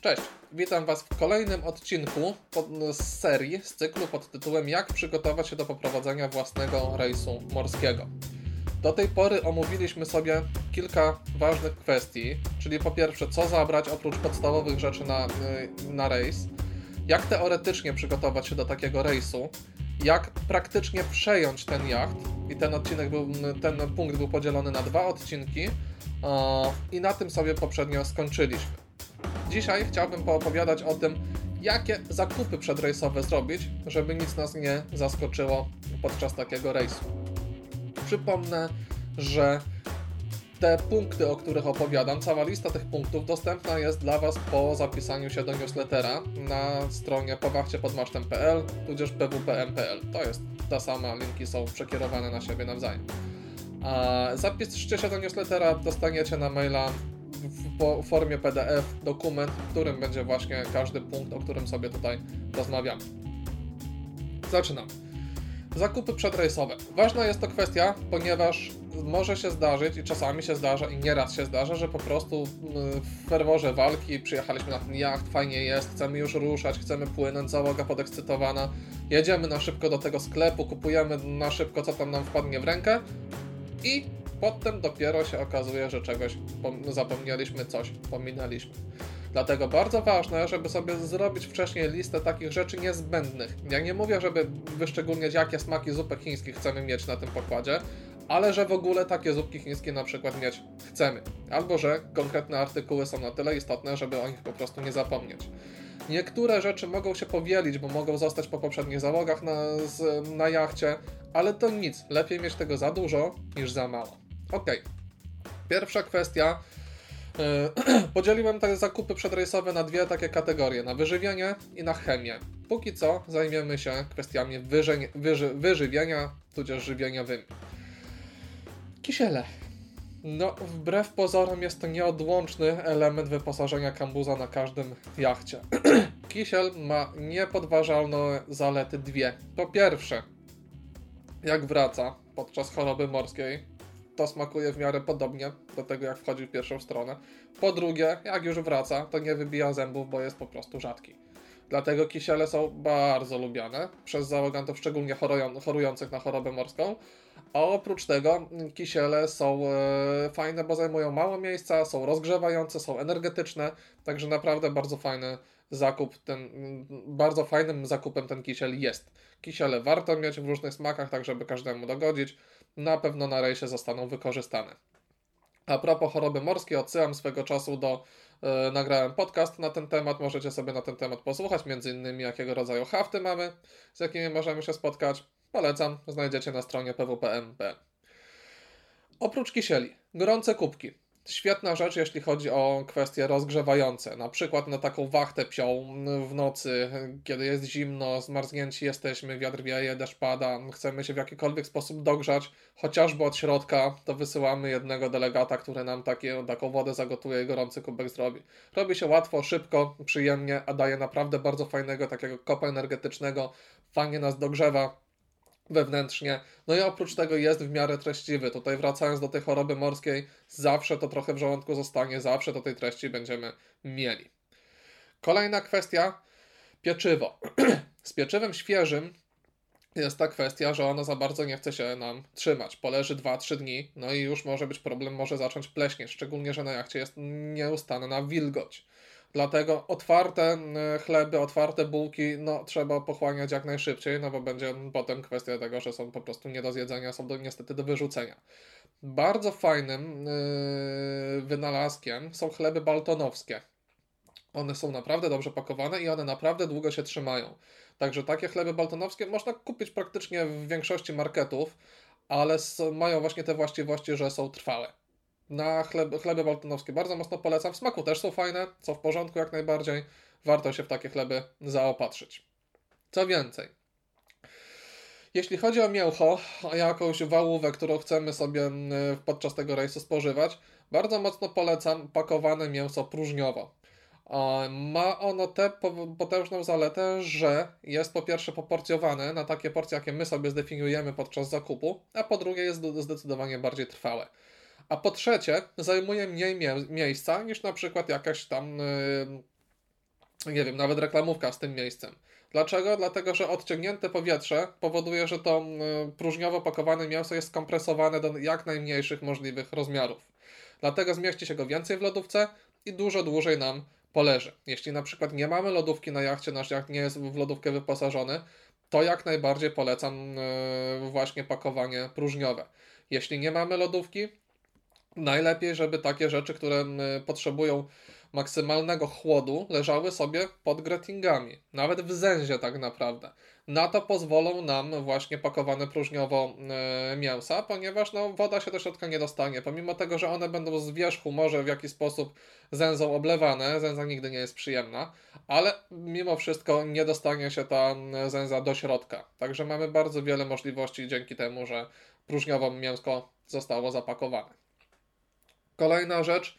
Cześć, witam Was w kolejnym odcinku z serii, z cyklu pod tytułem Jak przygotować się do poprowadzenia własnego rejsu morskiego. Do tej pory omówiliśmy sobie kilka ważnych kwestii, czyli po pierwsze, co zabrać oprócz podstawowych rzeczy na, na rejs, jak teoretycznie przygotować się do takiego rejsu, jak praktycznie przejąć ten jacht. I ten odcinek był, ten punkt był podzielony na dwa odcinki. I na tym sobie poprzednio skończyliśmy. Dzisiaj chciałbym poopowiadać o tym, jakie zakupy przedrejsowe zrobić, żeby nic nas nie zaskoczyło podczas takiego rejsu. Przypomnę, że te punkty, o których opowiadam, cała lista tych punktów dostępna jest dla Was po zapisaniu się do newslettera na stronie powachciepodmasztem.pl tudzież pwpm.pl. To jest ta sama, linki są przekierowane na siebie nawzajem. Zapiszcie się do newslettera, dostaniecie na maila w formie PDF dokument, w którym będzie właśnie każdy punkt, o którym sobie tutaj rozmawiamy. Zaczynam. Zakupy przedrejsowe. Ważna jest to kwestia, ponieważ może się zdarzyć i czasami się zdarza i nieraz się zdarza, że po prostu w ferworze walki przyjechaliśmy na ten jacht, fajnie jest, chcemy już ruszać, chcemy płynąć, załoga podekscytowana, jedziemy na szybko do tego sklepu, kupujemy na szybko co tam nam wpadnie w rękę i potem dopiero się okazuje, że czegoś zapomnieliśmy, coś pominęliśmy. Dlatego bardzo ważne, żeby sobie zrobić wcześniej listę takich rzeczy niezbędnych. Ja nie mówię, żeby wyszczególniać, jakie smaki zupek chińskich chcemy mieć na tym pokładzie, ale że w ogóle takie zupki chińskie na przykład mieć chcemy. Albo że konkretne artykuły są na tyle istotne, żeby o nich po prostu nie zapomnieć. Niektóre rzeczy mogą się powielić, bo mogą zostać po poprzednich załogach na, z, na jachcie, ale to nic. Lepiej mieć tego za dużo niż za mało. Ok. Pierwsza kwestia. E, podzieliłem te zakupy przedrejsowe na dwie takie kategorie: na wyżywienie i na chemię. Póki co zajmiemy się kwestiami wyży, wyży, wyżywienia, tudzież żywieniowymi. Kisiele. No, wbrew pozorom jest to nieodłączny element wyposażenia kambuza na każdym jachcie. Kisiel ma niepodważalne zalety dwie. Po pierwsze, jak wraca podczas choroby morskiej, to smakuje w miarę podobnie do tego, jak wchodzi w pierwszą stronę. Po drugie, jak już wraca, to nie wybija zębów, bo jest po prostu rzadki. Dlatego kisiele są bardzo lubiane przez załogantów, szczególnie chorujących na chorobę morską. A oprócz tego kisiele są e, fajne, bo zajmują mało miejsca, są rozgrzewające, są energetyczne, także naprawdę bardzo fajny zakup, ten, bardzo fajnym zakupem ten kisiel jest. Kisiele warto mieć w różnych smakach, tak żeby każdemu dogodzić. Na pewno na rejsie zostaną wykorzystane. A propos choroby morskiej, odsyłam swego czasu do e, nagrałem podcast na ten temat, możecie sobie na ten temat posłuchać, między innymi jakiego rodzaju hafty mamy, z jakimi możemy się spotkać. Polecam, znajdziecie na stronie pwpm.pl. Oprócz kisieli, gorące kubki. Świetna rzecz, jeśli chodzi o kwestie rozgrzewające. Na przykład na taką wachtę psią w nocy, kiedy jest zimno, zmarznięci jesteśmy, wiatr wieje, deszcz pada, chcemy się w jakikolwiek sposób dogrzać, chociażby od środka, to wysyłamy jednego delegata, który nam takie, taką wodę zagotuje i gorący kubek zrobi. Robi się łatwo, szybko, przyjemnie, a daje naprawdę bardzo fajnego takiego kopa energetycznego, fajnie nas dogrzewa wewnętrznie. No i oprócz tego jest w miarę treściwy. Tutaj wracając do tej choroby morskiej, zawsze to trochę w żołądku zostanie, zawsze do tej treści będziemy mieli. Kolejna kwestia, pieczywo. Z pieczywem świeżym jest ta kwestia, że ono za bardzo nie chce się nam trzymać. Poleży 2-3 dni, no i już może być problem, może zacząć pleśnieć, szczególnie, że na jachcie jest nieustanna wilgoć. Dlatego otwarte chleby, otwarte bułki, no trzeba pochłaniać jak najszybciej, no bo będzie potem kwestia tego, że są po prostu nie do zjedzenia, są do, niestety do wyrzucenia. Bardzo fajnym yy, wynalazkiem są chleby baltonowskie. One są naprawdę dobrze pakowane i one naprawdę długo się trzymają. Także takie chleby baltonowskie można kupić praktycznie w większości marketów, ale mają właśnie te właściwości, że są trwałe na chleb, chleby baltonowskie bardzo mocno polecam. W smaku też są fajne, co w porządku jak najbardziej. Warto się w takie chleby zaopatrzyć. Co więcej, jeśli chodzi o mięcho, o jakąś wałówę, którą chcemy sobie mm, podczas tego rejsu spożywać, bardzo mocno polecam pakowane mięso próżniowo. Ma ono tę potężną zaletę, że jest po pierwsze poporcjowane na takie porcje, jakie my sobie zdefiniujemy podczas zakupu, a po drugie jest zdecydowanie bardziej trwałe a po trzecie zajmuje mniej mie miejsca niż na przykład jakaś tam yy, nie wiem, nawet reklamówka z tym miejscem. Dlaczego? Dlatego, że odciągnięte powietrze powoduje, że to próżniowo pakowane mięso jest skompresowane do jak najmniejszych możliwych rozmiarów. Dlatego zmieści się go więcej w lodówce i dużo dłużej nam poleży. Jeśli na przykład nie mamy lodówki na jachcie, nasz jacht nie jest w lodówkę wyposażony, to jak najbardziej polecam y, właśnie pakowanie próżniowe. Jeśli nie mamy lodówki, najlepiej, żeby takie rzeczy, które potrzebują maksymalnego chłodu leżały sobie pod gratingami, nawet w zęzie tak naprawdę. Na to pozwolą nam właśnie pakowane próżniowo mięsa, ponieważ no, woda się do środka nie dostanie. Pomimo tego, że one będą z wierzchu może w jakiś sposób zęzą oblewane, zęza nigdy nie jest przyjemna, ale mimo wszystko nie dostanie się ta zęza do środka. Także mamy bardzo wiele możliwości dzięki temu, że próżniowo mięsko zostało zapakowane. Kolejna rzecz,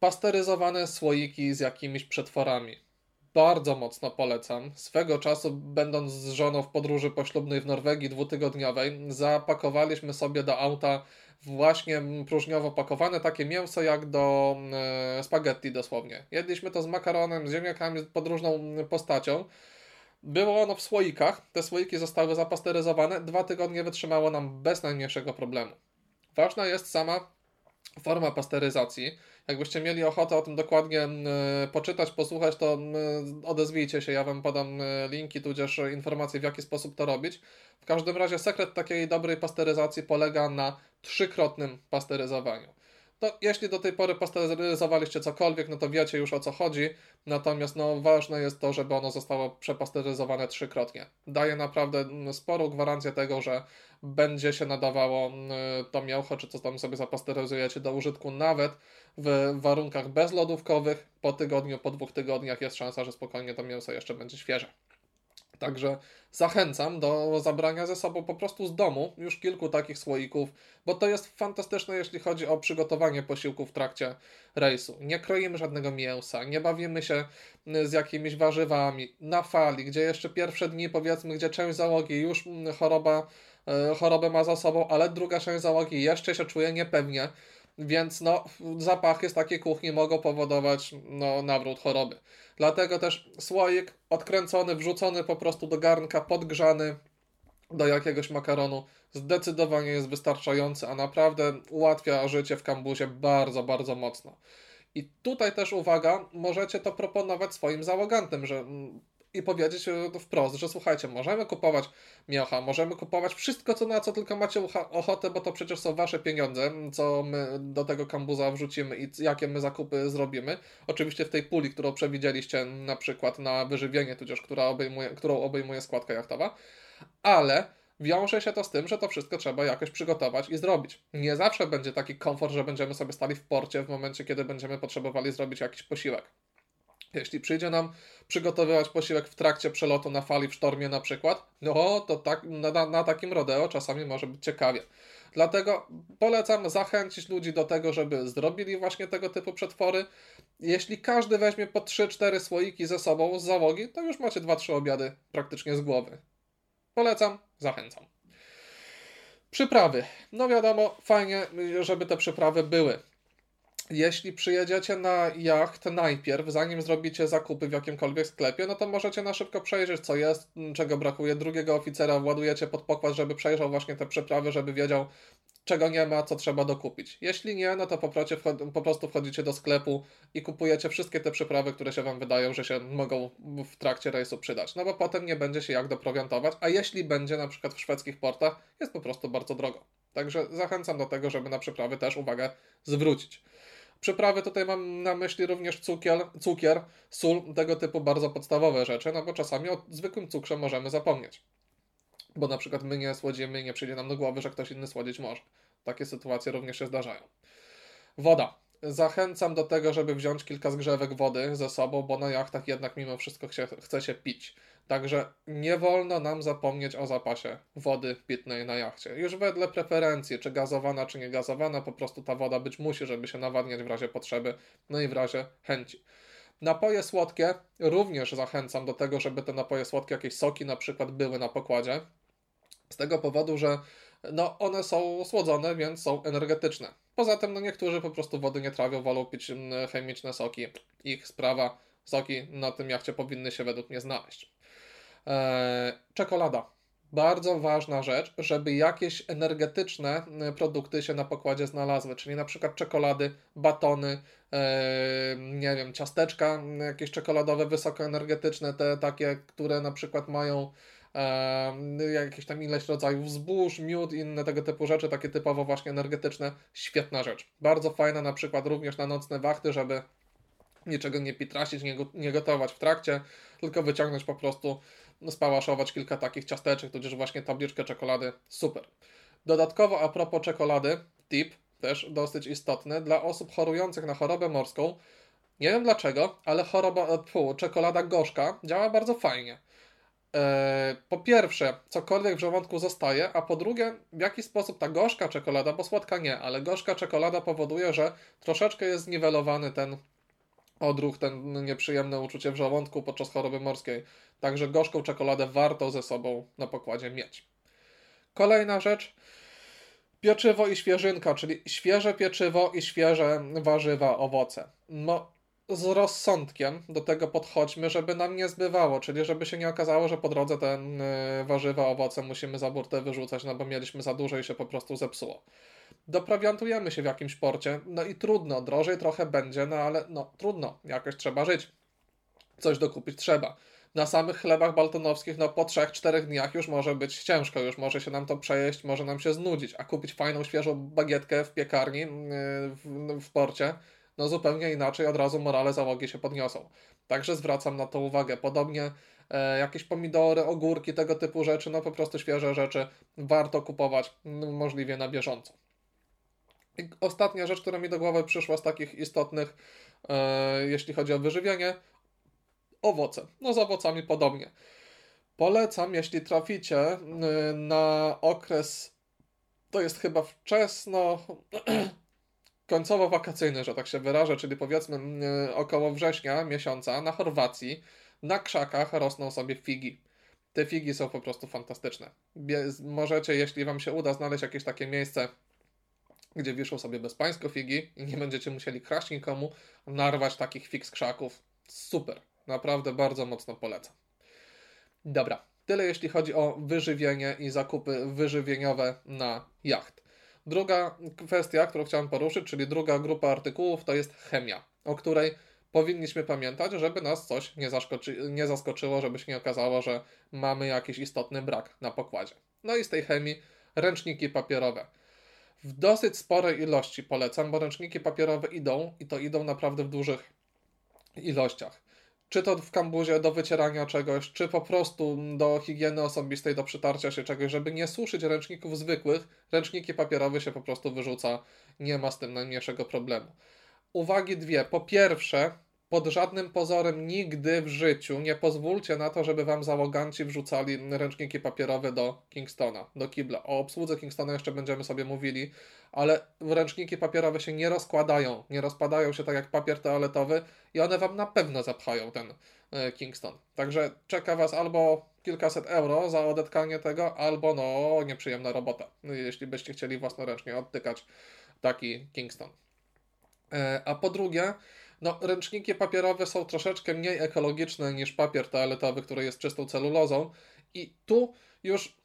pasteryzowane słoiki z jakimiś przetworami. Bardzo mocno polecam. Swego czasu, będąc z żoną w podróży poślubnej w Norwegii dwutygodniowej, zapakowaliśmy sobie do auta właśnie próżniowo pakowane takie mięso jak do e, spaghetti dosłownie. Jedliśmy to z makaronem, z ziemniakami, pod różną postacią. Było ono w słoikach. Te słoiki zostały zapasteryzowane. Dwa tygodnie wytrzymało nam bez najmniejszego problemu. Ważna jest sama forma pasteryzacji. Jakbyście mieli ochotę o tym dokładnie mm, e, poczytać, posłuchać, to mm, odezwijcie się, ja Wam podam e, linki, tudzież informacje, w jaki sposób to robić. W każdym razie sekret takiej dobrej pasteryzacji polega na trzykrotnym pasteryzowaniu. To jeśli do tej pory pasteryzowaliście cokolwiek, no to wiecie już o co chodzi. Natomiast no, ważne jest to, żeby ono zostało przepasteryzowane trzykrotnie. Daje naprawdę mm, sporą gwarancję tego, że będzie się nadawało mm, to mięcho, czy co tam sobie zapasteryzujecie do użytku nawet w warunkach bezlodówkowych. Po tygodniu, po dwóch tygodniach jest szansa, że spokojnie to mięso jeszcze będzie świeże. Także zachęcam do zabrania ze sobą po prostu z domu już kilku takich słoików, bo to jest fantastyczne, jeśli chodzi o przygotowanie posiłku w trakcie rejsu. Nie kroimy żadnego mięsa, nie bawimy się z jakimiś warzywami na fali, gdzie jeszcze pierwsze dni, powiedzmy, gdzie część załogi już choroba, e, chorobę ma za sobą, ale druga część załogi jeszcze się czuje niepewnie więc no, zapachy z takiej kuchni mogą powodować no, nawrót choroby. Dlatego też słoik odkręcony, wrzucony po prostu do garnka, podgrzany do jakiegoś makaronu zdecydowanie jest wystarczający, a naprawdę ułatwia życie w kambuzie bardzo, bardzo mocno. I tutaj też uwaga, możecie to proponować swoim załogantem, że mm, i powiedzieć wprost, że słuchajcie, możemy kupować miocha, możemy kupować wszystko, co na co tylko macie ochotę, bo to przecież są wasze pieniądze, co my do tego kambuza wrzucimy i jakie my zakupy zrobimy. Oczywiście w tej puli, którą przewidzieliście na przykład na wyżywienie, tudzież która obejmuje, którą obejmuje składka jachtowa, ale wiąże się to z tym, że to wszystko trzeba jakoś przygotować i zrobić. Nie zawsze będzie taki komfort, że będziemy sobie stali w porcie w momencie, kiedy będziemy potrzebowali zrobić jakiś posiłek. Jeśli przyjdzie nam przygotowywać posiłek w trakcie przelotu na fali w sztormie na przykład, no to tak, na, na takim rodeo czasami może być ciekawie. Dlatego polecam zachęcić ludzi do tego, żeby zrobili właśnie tego typu przetwory. Jeśli każdy weźmie po 3-4 słoiki ze sobą z załogi, to już macie 2-3 obiady praktycznie z głowy. Polecam, zachęcam. Przyprawy. No wiadomo, fajnie, żeby te przyprawy były jeśli przyjedziecie na jacht najpierw, zanim zrobicie zakupy w jakimkolwiek sklepie, no to możecie na szybko przejrzeć, co jest, czego brakuje. Drugiego oficera władujecie pod pokład, żeby przejrzał właśnie te przyprawy, żeby wiedział, czego nie ma, co trzeba dokupić. Jeśli nie, no to po, po prostu wchodzicie do sklepu i kupujecie wszystkie te przyprawy, które się Wam wydają, że się mogą w trakcie rejsu przydać. No bo potem nie będzie się jak doprowiantować, a jeśli będzie na przykład w szwedzkich portach, jest po prostu bardzo drogo. Także zachęcam do tego, żeby na przyprawy też uwagę zwrócić. Przyprawy tutaj mam na myśli również cukier, cukier, sól, tego typu bardzo podstawowe rzeczy, no bo czasami o zwykłym cukrze możemy zapomnieć. Bo na przykład my nie słodzimy i nie przyjdzie nam do głowy, że ktoś inny słodzić może. Takie sytuacje również się zdarzają. Woda. Zachęcam do tego, żeby wziąć kilka zgrzewek wody ze sobą, bo na jachtach jednak mimo wszystko chce, chce się pić. Także nie wolno nam zapomnieć o zapasie wody pitnej na jachcie. Już wedle preferencji, czy gazowana, czy niegazowana, po prostu ta woda być musi, żeby się nawadniać w razie potrzeby, no i w razie chęci. Napoje słodkie również zachęcam do tego, żeby te napoje słodkie, jakieś soki na przykład były na pokładzie. Z tego powodu, że no, one są słodzone, więc są energetyczne. Poza tym, no, niektórzy po prostu wody nie trawią, wolą pić mm, chemiczne soki. Ich sprawa, soki na tym jachcie powinny się według mnie znaleźć. Eee, czekolada. Bardzo ważna rzecz, żeby jakieś energetyczne e, produkty się na pokładzie znalazły, czyli na przykład czekolady, batony, e, nie wiem, ciasteczka jakieś czekoladowe, wysokoenergetyczne, te takie, które na przykład mają jakieś tam ileś rodzajów zbóż, miód, inne tego typu rzeczy, takie typowo właśnie energetyczne. Świetna rzecz. Bardzo fajna na przykład również na nocne wachty, żeby niczego nie pitrasić, nie, gotować w trakcie, tylko wyciągnąć po prostu, no, spałaszować kilka takich ciasteczek, tudzież właśnie tabliczkę czekolady. Super. Dodatkowo a propos czekolady, tip też dosyć istotny dla osób chorujących na chorobę morską. Nie wiem dlaczego, ale choroba, tfu, czekolada gorzka działa bardzo fajnie. E, po pierwsze, cokolwiek w żołądku zostaje, a po drugie, w jaki sposób ta gorzka czekolada, bo słodka nie, ale gorzka czekolada powoduje, że troszeczkę jest zniwelowany ten odruch, ten nieprzyjemne uczucie w żołądku podczas choroby morskiej. Także gorzką czekoladę warto ze sobą na pokładzie mieć. Kolejna rzecz. Pieczywo i świeżynka, czyli świeże pieczywo i świeże warzywa, owoce. No, z rozsądkiem do tego podchodźmy, żeby nam nie zbywało, czyli żeby się nie okazało, że po drodze te y, warzywa, owoce musimy za burtę wyrzucać, no bo mieliśmy za dużo i się po prostu zepsuło. Doprawiantujemy się w jakimś porcie, no i trudno, drożej trochę będzie, no ale no trudno, jakoś trzeba żyć. Coś dokupić trzeba. Na samych chlebach baltonowskich, no po 3-4 dniach już może być ciężko, już może się nam to przejeść, może nam się znudzić, a kupić fajną, świeżą bagietkę w piekarni yy, w, w porcie, no zupełnie inaczej od razu morale załogi się podniosą. Także zwracam na to uwagę. Podobnie e, jakieś pomidory, ogórki, tego typu rzeczy, no po prostu świeże rzeczy warto kupować no, możliwie na bieżąco. I ostatnia rzecz, która mi do głowy przyszła z takich istotnych, e, jeśli chodzi o wyżywienie, owoce. No z owocami podobnie. Polecam, jeśli traficie e, na okres, to jest chyba wczesno, końcowo-wakacyjny, że tak się wyrażę, czyli powiedzmy e, około września miesiąca na Chorwacji na krzakach rosną sobie figi. Te figi są po prostu fantastyczne. Możecie, jeśli Wam się uda, znaleźć jakieś takie miejsce, gdzie wiszą sobie bezpańsko figi i nie będziecie musieli kraść nikomu, narwać takich fig z krzaków. Super. Naprawdę bardzo mocno polecam. Dobra, tyle jeśli chodzi o wyżywienie i zakupy wyżywieniowe na jacht. Druga kwestia, którą chciałem poruszyć, czyli druga grupa artykułów, to jest chemia, o której powinniśmy pamiętać, żeby nas coś nie, nie zaskoczyło, żeby się nie okazało, że mamy jakiś istotny brak na pokładzie. No i z tej chemii ręczniki papierowe. W dosyć sporej ilości polecam, bo ręczniki papierowe idą i to idą naprawdę w dużych ilościach czy to w kambuzie do wycierania czegoś, czy po prostu do higieny osobistej, do przytarcia się czegoś, żeby nie suszyć ręczników zwykłych, ręczniki papierowe się po prostu wyrzuca, nie ma z tym najmniejszego problemu. Uwagi dwie. Po pierwsze, pod żadnym pozorem nigdy w życiu nie pozwólcie na to, żeby wam załoganci wrzucali ręczniki papierowe do Kingstona, do kibla. O obsłudze Kingstona jeszcze będziemy sobie mówili, ale ręczniki papierowe się nie rozkładają, nie rozpadają się tak jak papier toaletowy i one wam na pewno zapchają ten e, Kingston. Także czeka was albo kilkaset euro za odetkanie tego, albo no nieprzyjemna robota, jeśli byście chcieli własnoręcznie odtykać taki Kingston. E, a po drugie, no, ręczniki papierowe są troszeczkę mniej ekologiczne niż papier toaletowy, który jest czystą celulozą i tu już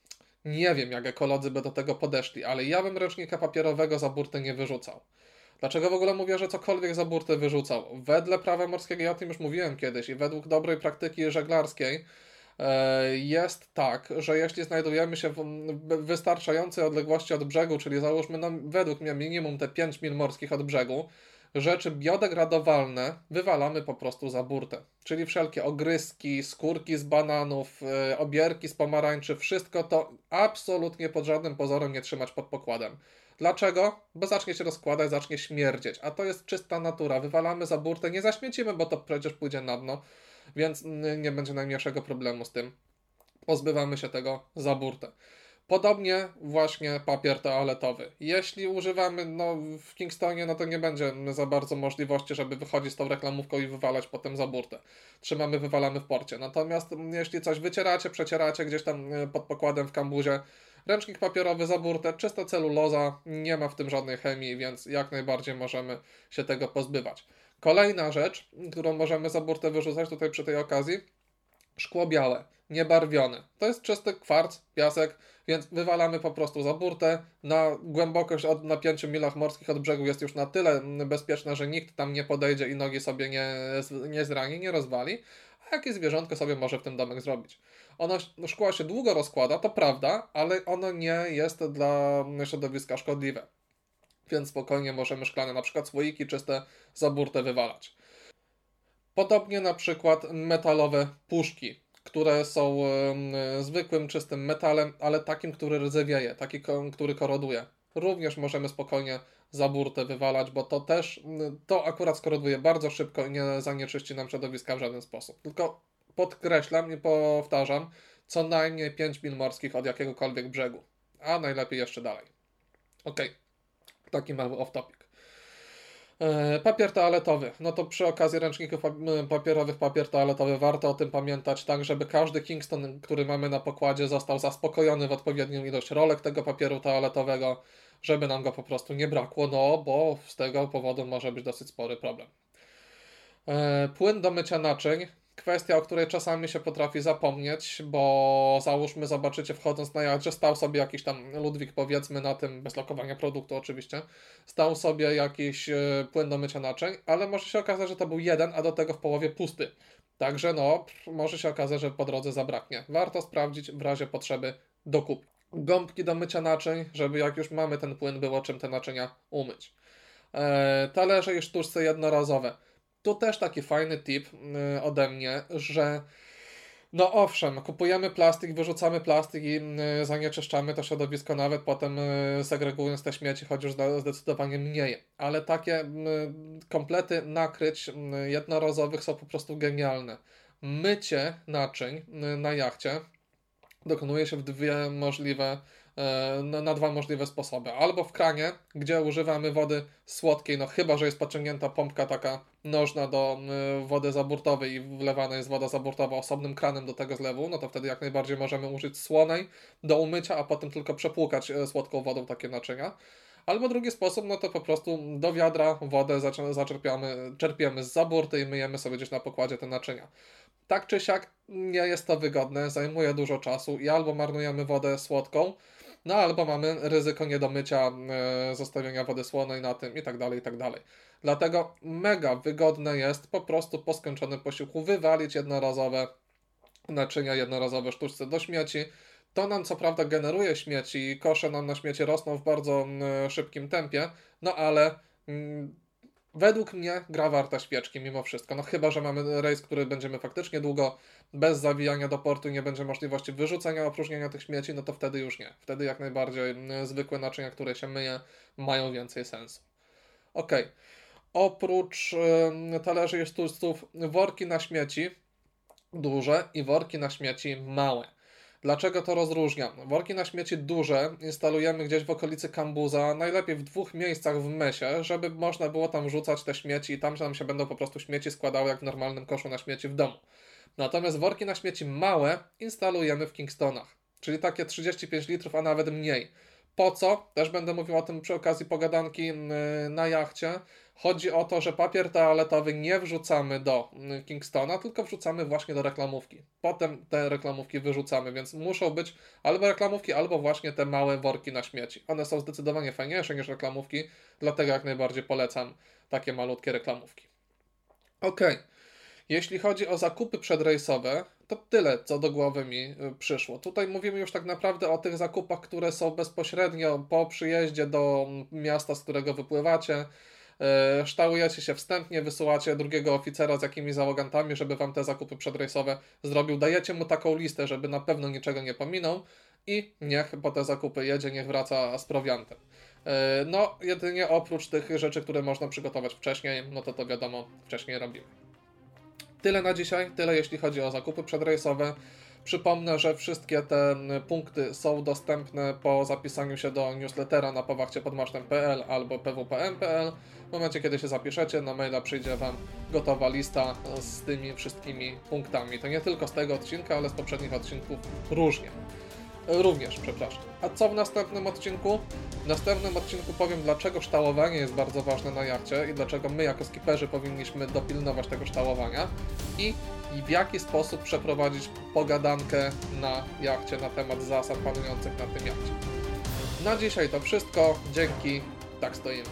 nie wiem, jak ekolodzy by do tego podeszli, ale ja bym ręcznika papierowego za burtę nie wyrzucał. Dlaczego w ogóle mówię, że cokolwiek za burtę wyrzucał? Wedle prawa morskiego, ja o tym już mówiłem kiedyś, i według dobrej praktyki żeglarskiej e, jest tak, że jeśli znajdujemy się w wystarczającej odległości od brzegu, czyli załóżmy no, według mnie minimum te 5 mil morskich od brzegu, rzeczy biodegradowalne wywalamy po prostu za burtę. Czyli wszelkie ogryski, skórki z bananów, yy, obierki z pomarańczy, wszystko to absolutnie pod żadnym pozorem nie trzymać pod pokładem. Dlaczego? Bo zacznie się rozkładać, zacznie śmierdzieć, a to jest czysta natura. Wywalamy za burtę, nie zaśmiecimy, bo to przecież pójdzie na dno, więc nie będzie najmniejszego problemu z tym. Pozbywamy się tego za burtę. Podobnie właśnie papier toaletowy. Jeśli używamy no, w Kingstonie, no to nie będzie za bardzo możliwości, żeby wychodzić z tą reklamówką i wywalać potem za burtę. Trzymamy, wywalamy w porcie. Natomiast jeśli coś wycieracie, przecieracie gdzieś tam e, pod pokładem w kambuzie, ręcznik papierowy za burtę, czysta celuloza, nie ma w tym żadnej chemii, więc jak najbardziej możemy się tego pozbywać. Kolejna rzecz, którą możemy za burtę wyrzucać tutaj przy tej okazji, szkło białe, niebarwione. To jest czysty kwarc, piasek, więc wywalamy po prostu za burtę. Na głębokość od na 5 milach morskich od brzegu jest już na tyle bezpieczna, że nikt tam nie podejdzie i nogi sobie nie, nie zrani, nie rozwali. A jakie zwierzątko sobie może w tym domek zrobić? Ono, szkło się długo rozkłada, to prawda, ale ono nie jest dla środowiska szkodliwe. Więc spokojnie możemy szklane, na przykład słoiki czyste za burtę wywalać. Podobnie na przykład metalowe puszki które są zwykłym, czystym metalem, ale takim, który rdzewieje, taki, który koroduje. Również możemy spokojnie za burtę wywalać, bo to też, to akurat skoroduje bardzo szybko i nie zanieczyści nam środowiska w żaden sposób. Tylko podkreślam i powtarzam, co najmniej 5 mil morskich od jakiegokolwiek brzegu, a najlepiej jeszcze dalej. Ok, taki mały off-topic. E, papier toaletowy. No to przy okazji ręczników papierowych, papier toaletowy warto o tym pamiętać, tak żeby każdy Kingston, który mamy na pokładzie, został zaspokojony w odpowiednią ilość rolek tego papieru toaletowego, żeby nam go po prostu nie brakło, no bo z tego powodu może być dosyć spory problem. E, płyn do mycia naczyń kwestia, o której czasami się potrafi zapomnieć, bo załóżmy, zobaczycie wchodząc na jacht, że stał sobie jakiś tam Ludwik, powiedzmy na tym, bez lokowania produktu oczywiście, stał sobie jakiś e, płyn do mycia naczyń, ale może się okazać, że to był jeden, a do tego w połowie pusty. Także no, może się okazać, że po drodze zabraknie. Warto sprawdzić w razie potrzeby dokupić. Gąbki do mycia naczyń, żeby jak już mamy ten płyn, było czym te naczynia umyć. Eee, talerze i sztuczce jednorazowe tu też taki fajny tip y, ode mnie, że no owszem, kupujemy plastik, wyrzucamy plastik i y, zanieczyszczamy to środowisko, nawet potem y, segregując te śmieci, chociaż zdecydowanie mniej. Ale takie komplety nakryć jednorazowych są po prostu genialne. Mycie naczyń na jachcie dokonuje się w dwie możliwe na, dwa możliwe sposoby. Albo w kranie, gdzie używamy wody słodkiej, no chyba, że jest podciągnięta pompka taka nożna do y, wody zaburtowej i wlewana jest woda zaburtowa osobnym kranem do tego zlewu, no to wtedy jak najbardziej możemy użyć słonej do umycia, a potem tylko przepłukać e, słodką wodą takie naczynia. Albo drugi sposób, no to po prostu do wiadra wodę zaczerpiamy, czerpiemy z zaburty i myjemy sobie gdzieś na pokładzie te naczynia. Tak czy siak nie jest to wygodne, zajmuje dużo czasu i albo marnujemy wodę słodką, no albo mamy ryzyko niedomycia, e, zostawienia wody słonej na tym i tak dalej, i tak dalej. Dlatego mega wygodne jest po prostu po skończonym posiłku wywalić jednorazowe naczynia, jednorazowe sztuczce do śmieci. To nam co prawda generuje śmieci i kosze nam na śmieci rosną w bardzo szybkim tempie, no ale mm, według mnie gra warta świeczki mimo wszystko. No chyba, że mamy rejs, który będziemy faktycznie długo bez zawijania do portu i nie będzie możliwości wyrzucenia, opróżnienia tych śmieci, no to wtedy już nie. Wtedy jak najbardziej mm, zwykłe naczynia, które się myje, mają więcej sensu. Ok. Oprócz y, talerzy i sztuczców, worki na śmieci duże i worki na śmieci małe. Dlaczego to rozróżniam? Worki na śmieci duże instalujemy gdzieś w okolicy kambuza, najlepiej w dwóch miejscach w mesie, żeby można było tam rzucać te śmieci i tam nam się będą po prostu śmieci składały jak w normalnym koszu na śmieci w domu. Natomiast worki na śmieci małe instalujemy w Kingstonach, czyli takie 35 litrów, a nawet mniej. Po co? Też będę mówił o tym przy okazji pogadanki mm, na jachcie. Chodzi o to, że papier toaletowy nie wrzucamy do mm, Kingstona, tylko wrzucamy właśnie do reklamówki. Potem te reklamówki wyrzucamy, więc muszą być albo reklamówki, albo właśnie te małe worki na śmieci. One są zdecydowanie fajniejsze niż reklamówki, dlatego jak najbardziej polecam takie malutkie reklamówki. Ok. Jeśli chodzi o zakupy przedrejsowe, to tyle, co do głowy mi y, przyszło. Tutaj mówimy już tak naprawdę o tych zakupach, które są bezpośrednio po przyjeździe do miasta, z którego wypływacie. Y, ształujecie się wstępnie, wysyłacie drugiego oficera z jakimiś załogantami, żeby wam te zakupy przedrejsowe zrobił. Dajecie mu taką listę, żeby na pewno niczego nie pominął i niech po te zakupy jedzie, niech wraca z prowiantem. Y, no, jedynie oprócz tych rzeczy, które można przygotować wcześniej, no to to wiadomo, wcześniej robimy. Tyle na dzisiaj, tyle jeśli chodzi o zakupy przedrejsowe. Przypomnę, że wszystkie te punkty są dostępne po zapisaniu się do newslettera na powachciepodmasztem.pl albo pwpm.pl. W momencie, kiedy się zapiszecie, na maila przyjdzie Wam gotowa lista z tymi wszystkimi punktami. To nie tylko z tego odcinka, ale z poprzednich odcinków różnie. również, przepraszam. A co w następnym odcinku? W następnym odcinku powiem, dlaczego sztalowanie jest bardzo ważne na jachcie i dlaczego my jako skiperzy powinniśmy dopilnować tego sztalowania i i w jaki sposób przeprowadzić pogadankę na jachcie na temat zasad panujących na tym jachcie. Na dzisiaj to wszystko. Dzięki. Tak stoimy.